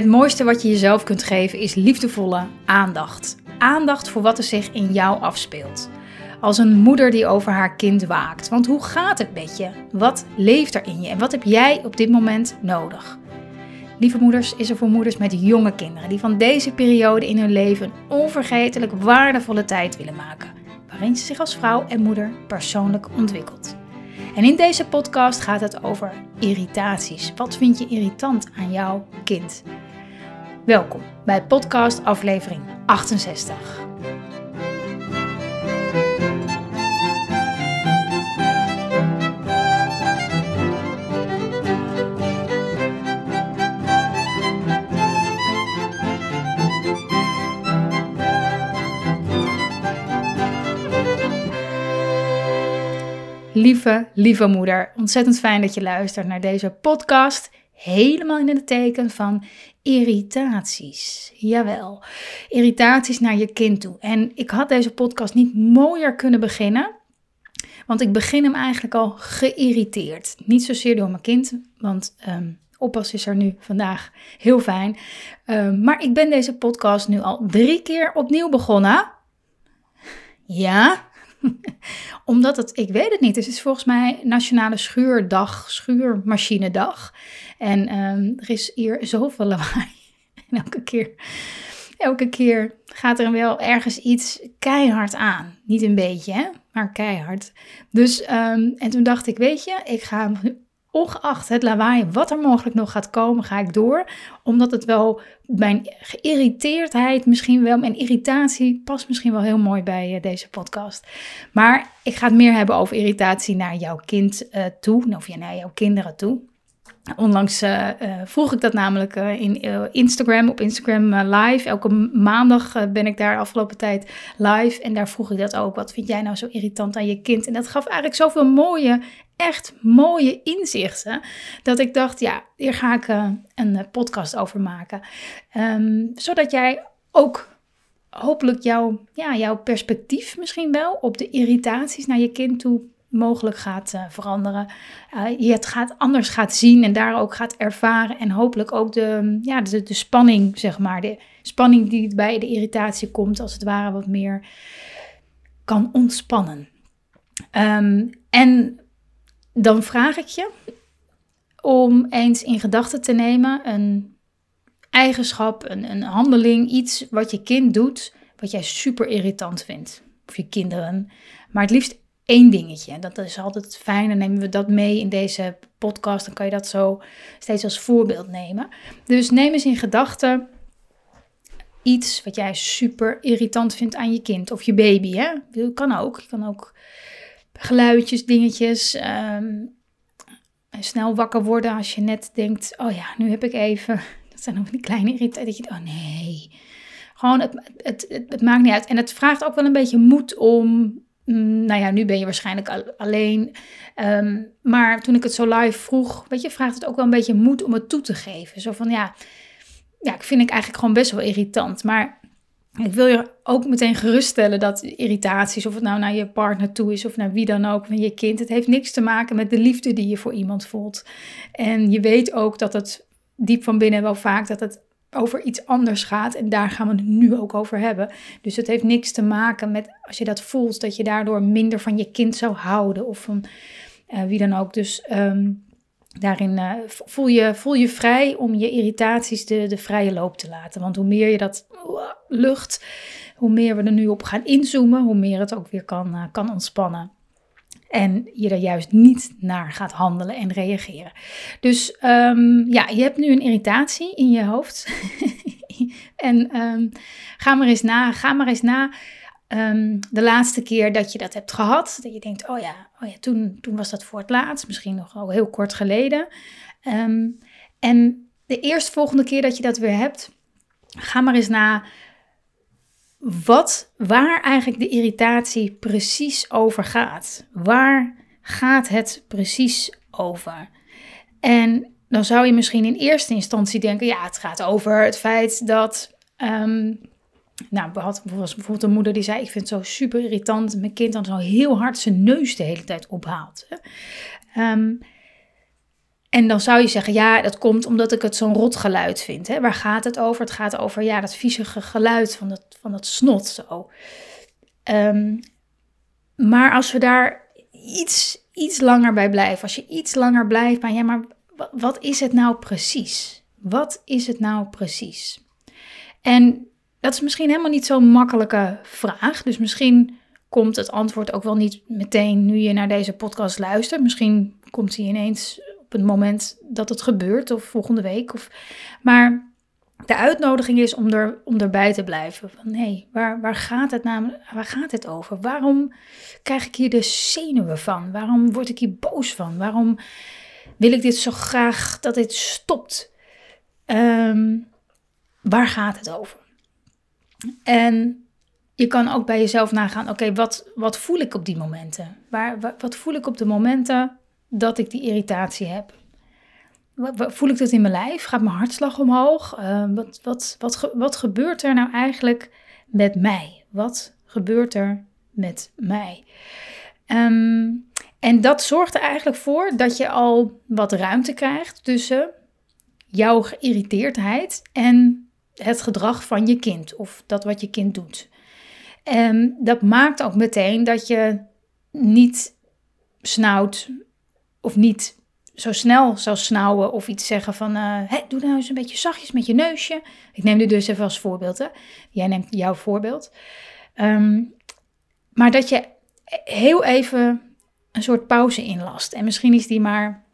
Het mooiste wat je jezelf kunt geven is liefdevolle aandacht. Aandacht voor wat er zich in jou afspeelt. Als een moeder die over haar kind waakt. Want hoe gaat het met je? Wat leeft er in je en wat heb jij op dit moment nodig? Lieve moeders is er voor moeders met jonge kinderen die van deze periode in hun leven een onvergetelijk waardevolle tijd willen maken, waarin ze zich als vrouw en moeder persoonlijk ontwikkelt. En in deze podcast gaat het over irritaties. Wat vind je irritant aan jouw kind? Welkom bij podcast aflevering 68. Lieve, lieve moeder, ontzettend fijn dat je luistert naar deze podcast. Helemaal in het teken van irritaties. Jawel, irritaties naar je kind toe. En ik had deze podcast niet mooier kunnen beginnen. Want ik begin hem eigenlijk al geïrriteerd. Niet zozeer door mijn kind, want um, oppas is er nu vandaag heel fijn. Um, maar ik ben deze podcast nu al drie keer opnieuw begonnen. Ja, Omdat het, ik weet het niet, het is volgens mij Nationale Schuurdag, Schuurmachinedag. En um, er is hier zoveel lawaai. En elke keer, elke keer gaat er wel ergens iets keihard aan. Niet een beetje, hè? maar keihard. Dus, um, en toen dacht ik, weet je, ik ga ongeacht het lawaai, wat er mogelijk nog gaat komen, ga ik door. Omdat het wel mijn geïrriteerdheid, misschien wel mijn irritatie, past misschien wel heel mooi bij uh, deze podcast. Maar ik ga het meer hebben over irritatie naar jouw kind uh, toe, of naar jouw kinderen toe. Onlangs uh, uh, vroeg ik dat namelijk uh, in Instagram, op Instagram live. Elke maandag ben ik daar afgelopen tijd live. En daar vroeg ik dat ook. Wat vind jij nou zo irritant aan je kind? En dat gaf eigenlijk zoveel mooie, echt mooie inzichten. Dat ik dacht, ja, hier ga ik een podcast over maken. Um, zodat jij ook hopelijk jouw, ja, jouw perspectief misschien wel op de irritaties naar je kind toe mogelijk gaat uh, veranderen. Uh, je het gaat, anders gaat zien en daar ook gaat ervaren. En hopelijk ook de, ja, de, de spanning, zeg maar. De spanning die bij de irritatie komt, als het ware wat meer kan ontspannen. Um, en dan vraag ik je om eens in gedachten te nemen een eigenschap, een, een handeling, iets wat je kind doet, wat jij super irritant vindt. Of je kinderen. Maar het liefst één dingetje. Dat is altijd fijn. Dan nemen we dat mee in deze podcast. Dan kan je dat zo steeds als voorbeeld nemen. Dus neem eens in gedachten iets wat jij super irritant vindt aan je kind of je baby. Hè? Kan ook. Je kan ook geluidjes, dingetjes. Um, snel wakker worden als je net denkt: oh ja, nu heb ik even. Dat zijn nog die kleine irritaties. Dat je, oh nee. Gewoon, het, het, het, het, maakt niet uit. En het vraagt ook wel een beetje moed om nou ja, nu ben je waarschijnlijk alleen. Um, maar toen ik het zo live vroeg, weet je, vraagt het ook wel een beetje moed om het toe te geven. Zo van ja, ja, ik vind ik eigenlijk gewoon best wel irritant. Maar ik wil je ook meteen geruststellen dat irritaties, of het nou naar je partner toe is of naar wie dan ook, van je kind, het heeft niks te maken met de liefde die je voor iemand voelt. En je weet ook dat het diep van binnen wel vaak dat het over iets anders gaat. En daar gaan we het nu ook over hebben. Dus het heeft niks te maken met als je dat voelt, dat je daardoor minder van je kind zou houden. Of van uh, wie dan ook. Dus um, daarin uh, voel, je, voel je vrij om je irritaties de, de vrije loop te laten. Want hoe meer je dat lucht, hoe meer we er nu op gaan inzoomen, hoe meer het ook weer kan, kan ontspannen. En je er juist niet naar gaat handelen en reageren. Dus um, ja, je hebt nu een irritatie in je hoofd. en um, ga maar eens na, ga maar eens na um, de laatste keer dat je dat hebt gehad. Dat je denkt, oh ja, oh ja toen, toen was dat voor het laatst. Misschien nog al heel kort geleden. en de eerstvolgende keer dat je dat weer hebt, ga maar eens na wat, waar eigenlijk de irritatie precies over gaat. Waar gaat het precies over? En dan zou je misschien in eerste instantie denken: ja, het gaat over het feit dat. Um, nou, was bijvoorbeeld een moeder die zei: Ik vind het zo super irritant dat mijn kind dan zo heel hard zijn neus de hele tijd ophaalt. Um, En dan zou je zeggen, ja, dat komt omdat ik het zo'n rot geluid vind. Hè? Waar gaat het over? Het gaat over ja, dat viezige geluid van dat, van dat snot zo. Ehm, maar als we daar iets, iets langer bij blijven, als je iets langer blijft bij, ja, maar wat is het nou precies? Wat is het nou precies? En dat is misschien helemaal niet zo'n makkelijke vraag. Dus misschien komt het antwoord ook wel niet meteen nu je naar deze podcast luistert. Misschien komt hij ineens op het moment dat het gebeurt of volgende week. Of, maar de uitnodiging is om, er, om erbij te blijven. Van nee, waar, waar, gaat het namelijk, waar gaat het over? Waarom krijg ik hier de zenuwen van? Waarom word ik hier boos van? Waarom wil ik dit zo graag dat dit stopt? Ehm, waar gaat het over? En je kan ook bij jezelf nagaan, oké, wat, wat voel ik op die momenten? Waar, wat voel ik op de momenten dat ik die irritatie heb? Voel ik dat in mijn lijf? Gaat mijn hartslag omhoog? Uh, wat, wat, wat, wat gebeurt er nou eigenlijk met mij? Wat gebeurt er met mij? Um, en dat zorgt er eigenlijk voor dat je al wat ruimte krijgt tussen jouw geïrriteerdheid en het gedrag van je kind of dat wat je kind doet. En dat maakt ook meteen dat je niet snauwt of niet zo snel zou snauwen of iets zeggen van uh, doe nou eens een beetje zachtjes met je neusje. Ik neem dit dus even als voorbeeld. Hè. Jij neemt jouw voorbeeld. Ehm, maar dat je heel even een soort pauze inlast. En misschien is die maar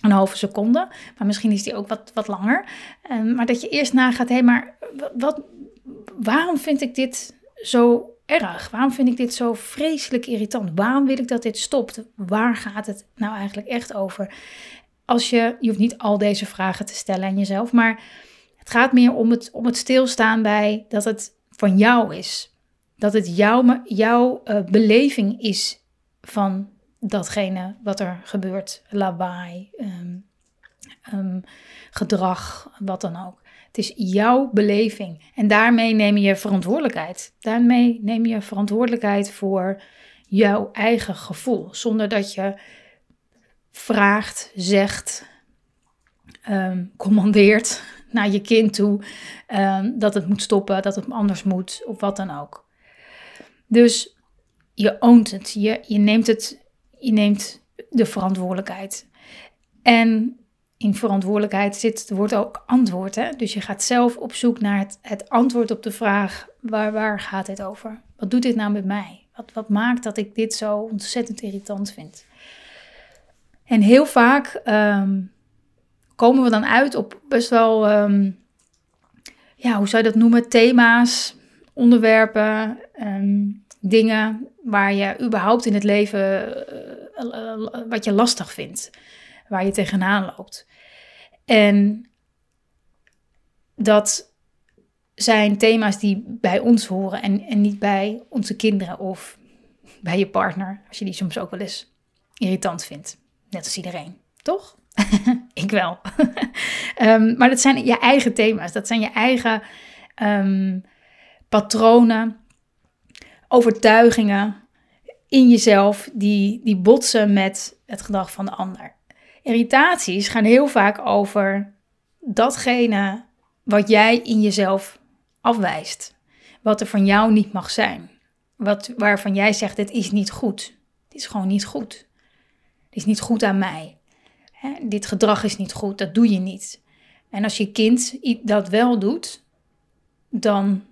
een halve seconde, maar misschien is die ook wat, wat langer. Um, maar dat je eerst nagaat, hé, hey, maar wat, waarom vind ik dit zo erg? Waarom vind ik dit zo vreselijk irritant? Waarom wil ik dat dit stopt? Waar gaat het nou eigenlijk echt over? Als je, je hoeft niet al deze vragen te stellen aan jezelf, maar het gaat meer om het, om het stilstaan bij dat het van jou is. Dat het jouw, jouw uh, beleving is van datgene wat er gebeurt. Lawaai, um, um, gedrag, wat dan ook. Het is jouw beleving. En daarmee neem je verantwoordelijkheid. Daarmee neem je verantwoordelijkheid voor jouw eigen gevoel. Zonder dat je vraagt, zegt, um, commandeert naar je kind toe um, dat het moet stoppen, dat het anders moet of wat dan ook. Dus je oont het, je, je, neemt het, je neemt de verantwoordelijkheid. En in verantwoordelijkheid zit het woord ook antwoord. Dus je gaat zelf op zoek naar het, het antwoord op de vraag: waar, waar gaat dit over? Wat doet dit nou met mij? Wat, wat maakt dat ik dit zo ontzettend irritant vind? En heel vaak ehm, komen we dan uit op best wel, um, ja, hoe zou je dat noemen? Thema's, onderwerpen, um, dingen waar je überhaupt in het leven uh, wat je lastig vindt waar je tegenaan loopt. En dat zijn thema's die bij ons horen en, en niet bij onze kinderen of bij je partner, als je die soms ook wel eens irritant vindt. Net als iedereen, toch? ik wel. um, maar dat zijn je eigen thema's, dat zijn je eigen um, patronen, overtuigingen in jezelf die, die botsen met het gedrag van de ander. Irritaties gaan heel vaak over datgene wat jij in jezelf afwijst. Wat er van jou niet mag zijn. Wat, waarvan jij zegt, dit is niet goed. Dit is gewoon niet goed. Dit is niet goed aan mij. dit gedrag is niet goed, dat doe je niet. En als je kind dat wel doet, dan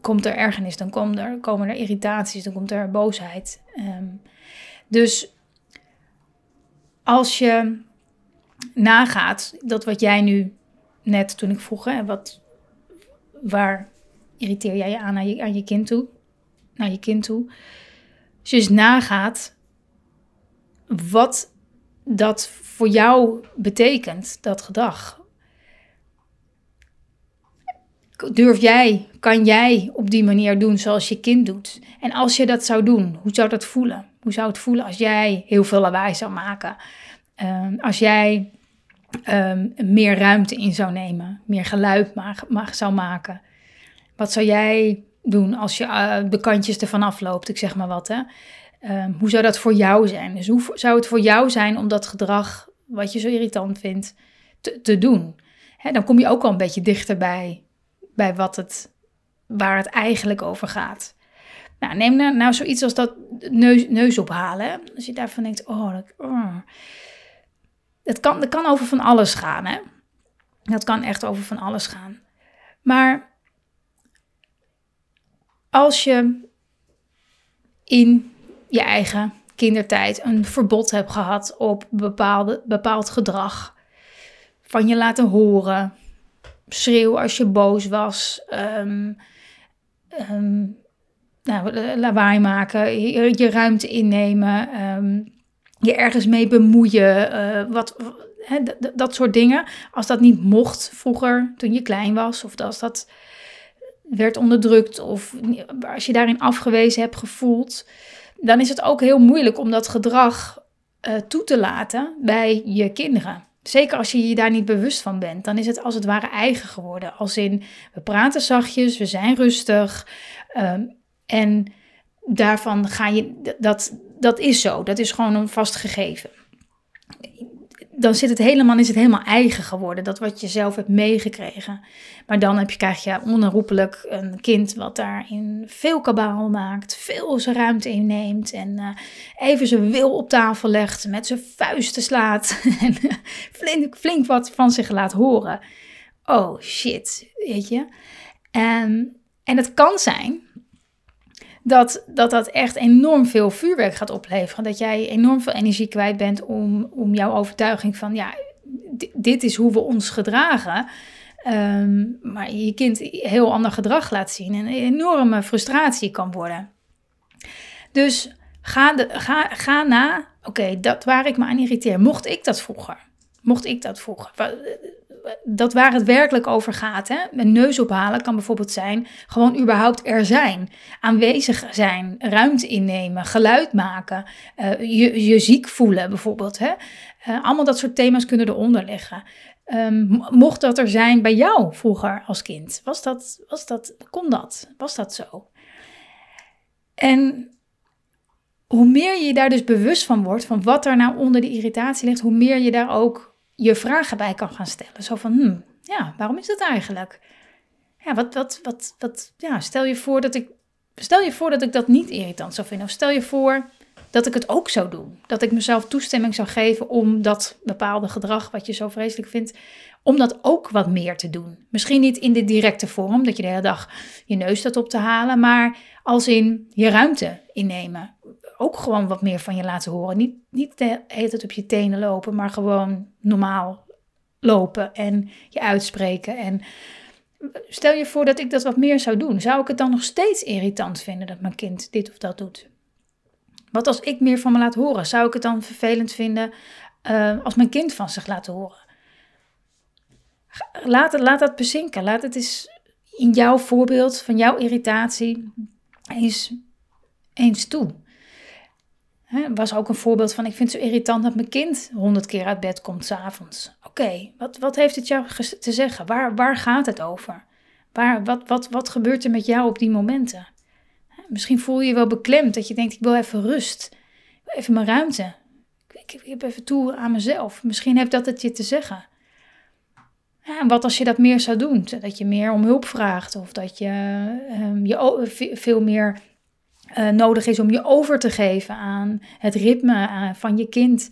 komt er ergernis, dan komen er, komen er irritaties, dan komt er boosheid. Ehm, dus als je nagaat, dat wat jij nu net toen ik vroeg, hè, wat, waar irriteer jij je aan aan je, aan je kind toe? Naar je kind toe. Als je dus nagaat wat dat voor jou betekent, dat gedrag. Durf jij, kan jij op die manier doen zoals je kind doet? En als je dat zou doen, hoe zou dat voelen? Hoe zou het voelen als jij heel veel lawaai zou maken? Ehm, als jij ehm, meer ruimte in zou nemen, meer geluid mag, zou maken. Wat zou jij doen als je uh, de kantjes ervan afloopt, ik zeg maar wat. Hè? Ehm, hoe zou dat voor jou zijn? Dus hoe zou het voor jou zijn om dat gedrag wat je zo irritant vindt, te, te doen. Hè, dan kom je ook wel een beetje dichterbij bij wat het, waar het eigenlijk over gaat. Nou, neem nou, nou zoiets als dat neus, neus ophalen. Als je daarvan denkt, oh, oh. Dat, kan, kan over van alles gaan, hè. Dat kan echt over van alles gaan. Maar als je in je eigen kindertijd een verbod hebt gehad op bepaalde, bepaald gedrag, van je laten horen, schreeuw als je boos was, um, um, nou, lawaai maken, je, ruimte innemen, um, je ergens mee bemoeien, uh, wat, dat soort dingen. Als dat niet mocht vroeger toen je klein was, of als dat werd onderdrukt, of als je daarin afgewezen hebt gevoeld, dan is het ook heel moeilijk om dat gedrag uh, toe te laten bij je kinderen. Zeker als je je daar niet bewust van bent, dan is het als het ware eigen geworden. Als in, we praten zachtjes, we zijn rustig. Um, en daarvan ga je, dat, dat is zo, dat is gewoon een vast gegeven. Dan zit het helemaal, is het helemaal eigen geworden, dat wat je zelf hebt meegekregen. Maar dan heb je, krijg je onherroepelijk een kind wat daarin veel kabaal maakt, veel zijn ruimte inneemt en uh, even zijn wil op tafel legt, met zijn vuisten slaat en flink, flink wat van zich laat horen. Oh shit, weet je. En, en het kan zijn dat, dat dat echt enorm veel vuurwerk gaat opleveren. Dat jij enorm veel energie kwijt bent om, om jouw overtuiging van, ja, dit is hoe we ons gedragen. Ehm, maar je kind heel ander gedrag laat zien en een enorme frustratie kan worden. Dus ga, de, ga, ga na, oké, dat waar ik me aan irriteer. Mocht ik dat vroeger? Mocht ik dat vroeger? dat waar het werkelijk over gaat. Hè? Een neus ophalen kan bijvoorbeeld zijn gewoon überhaupt er zijn. Aanwezig zijn, ruimte innemen, geluid maken, uh, je, je ziek voelen bijvoorbeeld. Hè? Uh, allemaal dat soort thema's kunnen eronder liggen. Um, mocht dat er zijn bij jou vroeger als kind? Was dat, was dat, kon dat? Was dat zo? En hoe meer je daar dus bewust van wordt, van wat er nou onder de irritatie ligt, hoe meer je daar ook je vragen bij kan gaan stellen. Zo van, hmm, ja, waarom is dat eigenlijk? Ja, wat, wat, wat, wat, ja, stel je voor dat ik, stel je voor dat ik dat niet irritant zou vinden. Of stel je voor dat ik het ook zou doen. Dat ik mezelf toestemming zou geven om dat bepaalde gedrag, wat je zo vreselijk vindt, om dat ook wat meer te doen. Misschien niet in de directe vorm, dat je de hele dag je neus staat op te halen, maar als in je ruimte innemen ook gewoon wat meer van je laten horen. Niet, niet de op je tenen lopen, maar gewoon normaal lopen en je uitspreken. En stel je voor dat ik dat wat meer zou doen. Zou ik het dan nog steeds irritant vinden dat mijn kind dit of dat doet? Wat als ik meer van me laat horen? Zou ik het dan vervelend vinden uh, als mijn kind van zich laat horen? Laat, het, laat dat bezinken. Laat het eens in jouw voorbeeld van jouw irritatie eens, eens toe. He, was ook een voorbeeld van, ik vind het zo irritant dat mijn kind honderd keer uit bed komt s'avonds. Oké, wat, wat heeft het jou te zeggen? Waar, waar gaat het over? Waar, wat, wat, wat gebeurt er met jou op die momenten? misschien voel je je wel beklemd, dat je denkt, ik wil even rust. Even mijn ruimte. Ik, ik, heb even toe aan mezelf. Misschien heeft dat het je te zeggen. En wat als je dat meer zou doen? Dat je meer om hulp vraagt of dat je um, je veel meer uh, nodig is om je over te geven aan het ritme uh, van je kind.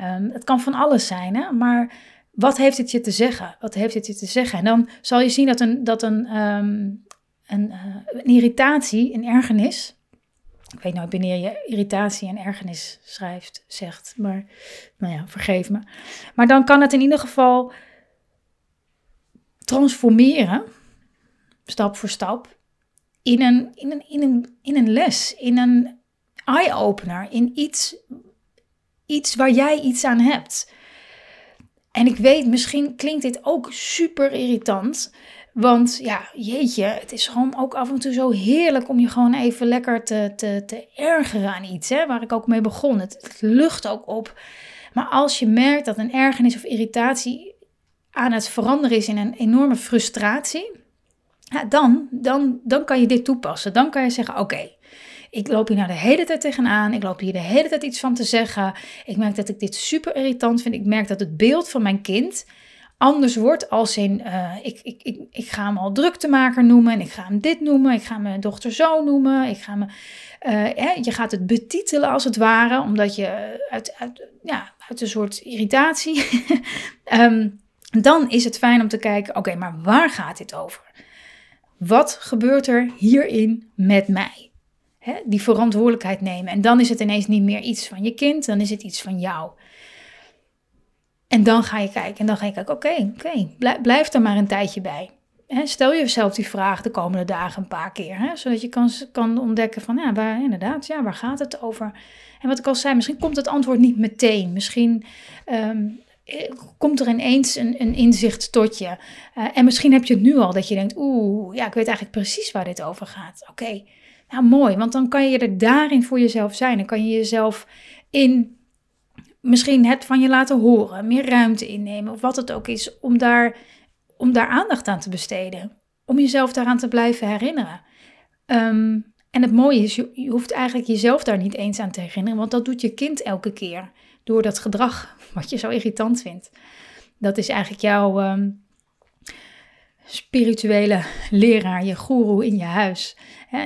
Um, het kan van alles zijn, hè? maar wat heeft het je te zeggen? Wat heeft het je te zeggen? En dan zal je zien dat een, dat een, een, uh, een irritatie, een ergernis. Ik weet nooit wanneer je irritatie en ergernis schrijft, zegt, maar nou ja, vergeef me. Maar dan kan het in ieder geval transformeren, stap voor stap, in een, in een, in een, in een les, in een eye-opener, in iets, iets waar jij iets aan hebt. En ik weet, misschien klinkt dit ook super irritant. Want ja, jeetje, het is gewoon ook af en toe zo heerlijk om je gewoon even lekker te, te, te ergeren aan iets. Hè, waar ik ook mee begon. Het, het lucht ook op. Maar als je merkt dat een ergernis of irritatie aan het veranderen is in een enorme frustratie dan, dan, dan kan je dit toepassen. Dan kan je zeggen: Oké, ik loop hier nou de hele tijd tegenaan. Ik loop hier de hele tijd iets van te zeggen. Ik merk dat ik dit super irritant vind. Ik merk dat het beeld van mijn kind anders wordt als in, uh, ik, ik, ik, ik ga hem al druktemaker noemen en ik ga hem dit noemen, ik ga mijn dochter zo noemen, ik ga me, uh, je gaat het betitelen als het ware, omdat je uit, ja, uit een soort irritatie, um, dan is het fijn om te kijken, oké, maar waar gaat dit over? Wat gebeurt er hierin met mij? Die verantwoordelijkheid nemen. En dan is het ineens niet meer iets van je kind, dan is het iets van jou. En dan ga je kijken en dan ga je kijken, oké, oké, blijf, blijf er maar een tijdje bij. stel jezelf die vraag de komende dagen een paar keer, zodat je kan, kan ontdekken van, ja, waar, inderdaad, ja, waar gaat het over? En wat ik al zei, misschien komt het antwoord niet meteen. Misschien ehm, eh, komt er ineens een, een inzicht tot je. Uh, en misschien heb je het nu al, dat je denkt, oeh, ja, ik weet eigenlijk precies waar dit over gaat. Oké, nou mooi, want dan kan je er daarin voor jezelf zijn. Dan kan je jezelf in misschien het van je laten horen, meer ruimte innemen of wat het ook is, om daar, om daar aandacht aan te besteden. Om jezelf daaraan te blijven herinneren. Um, en het mooie is, je, je, hoeft eigenlijk jezelf daar niet eens aan te herinneren, want dat doet je kind elke keer door dat gedrag wat je zo irritant vindt. Dat is eigenlijk jouw um, spirituele leraar, je goeroe in je huis.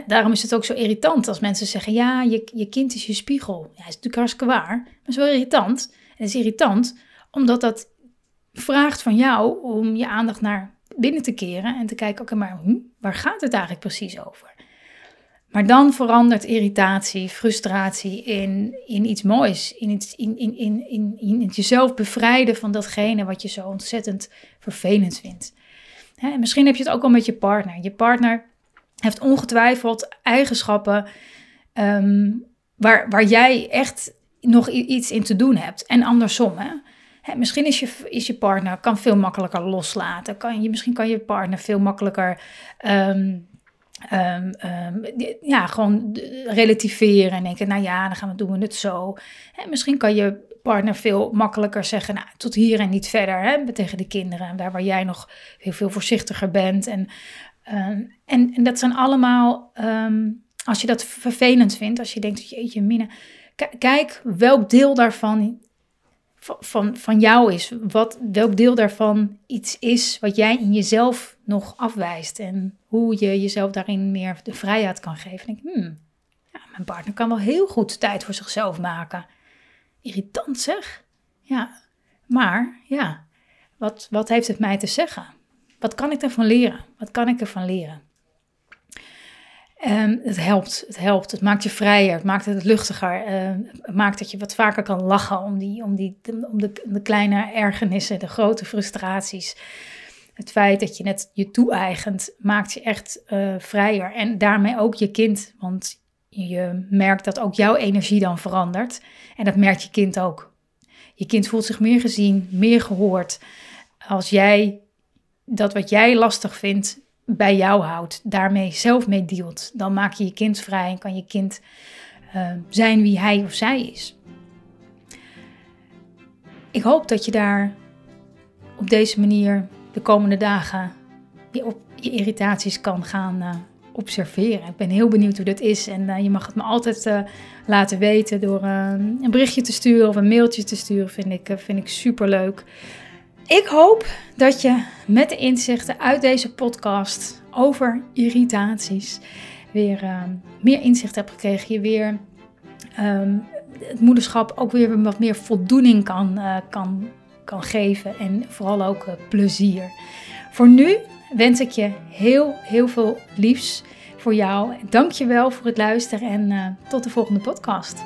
daarom is het ook zo irritant als mensen zeggen: Ja, je, je kind is je spiegel. Ja, is natuurlijk hartstikke waar. Maar het is wel irritant. Het is irritant omdat dat vraagt van jou om je aandacht naar binnen te keren en te kijken: Oké, maar hm, waar gaat het eigenlijk precies over? Maar dan verandert irritatie, frustratie in, in iets moois. In, iets, in, in, in, in, in het jezelf bevrijden van datgene wat je zo ontzettend vervelend vindt. Hè, misschien heb je het ook al met je partner. Je partner heeft ongetwijfeld eigenschappen um, waar, waar jij echt nog iets in te doen hebt. En andersom. Hè? Hè, misschien is je, is je partner kan veel makkelijker loslaten. Kan je, misschien kan je partner veel makkelijker um, um, ja, gewoon relativeren en denken, nou ja, dan gaan we doen we het zo. Hè, misschien kan je partner veel makkelijker zeggen, nou, tot hier en niet verder, hè, tegen de kinderen, daar waar jij nog heel veel voorzichtiger bent. En, um, en, en, dat zijn allemaal, als je dat vervelend vindt, als je denkt, jeetje mina, kijk welk deel daarvan van, van jou is. Wat, welk deel daarvan iets is wat jij in jezelf nog afwijst. En hoe je jezelf daarin meer de vrijheid kan geven. denk, hmm, ja, mijn partner kan wel heel goed tijd voor zichzelf maken. Irritant zeg. Ja, maar ja, wat, wat heeft het mij te zeggen? Wat kan ik ervan leren? Wat kan ik ervan leren? Um, het helpt, het helpt. Het maakt je vrijer, het maakt het luchtiger. Uh, het maakt dat je wat vaker kan lachen om, die, om, die, om de, de kleine ergernissen, de grote frustraties. Het feit dat je het je toe-eigent, maakt je echt uh, vrijer. En daarmee ook je kind, want je merkt dat ook jouw energie dan verandert. En dat merkt je kind ook. Je kind voelt zich meer gezien, meer gehoord. Als jij dat wat jij lastig vindt, bij jou houdt, daarmee zelf mee dealt, dan maak je je kind vrij en kan je kind uh, zijn wie hij of zij is. Ik hoop dat je daar op deze manier de komende dagen je, op, je irritaties kan gaan uh, observeren. Ik ben heel benieuwd hoe dat is en uh, je mag het me altijd laten weten door een berichtje te sturen of een mailtje te sturen. Vind ik, vind ik super leuk. Ik hoop dat je met de inzichten uit deze podcast over irritaties weer meer inzicht hebt gekregen. Je weer um, het moederschap ook weer wat meer voldoening kan, kan, kan geven. En vooral ook uh, plezier. Voor nu wens ik je heel, heel veel liefs voor jou. Dank je wel voor het luisteren en tot de volgende podcast.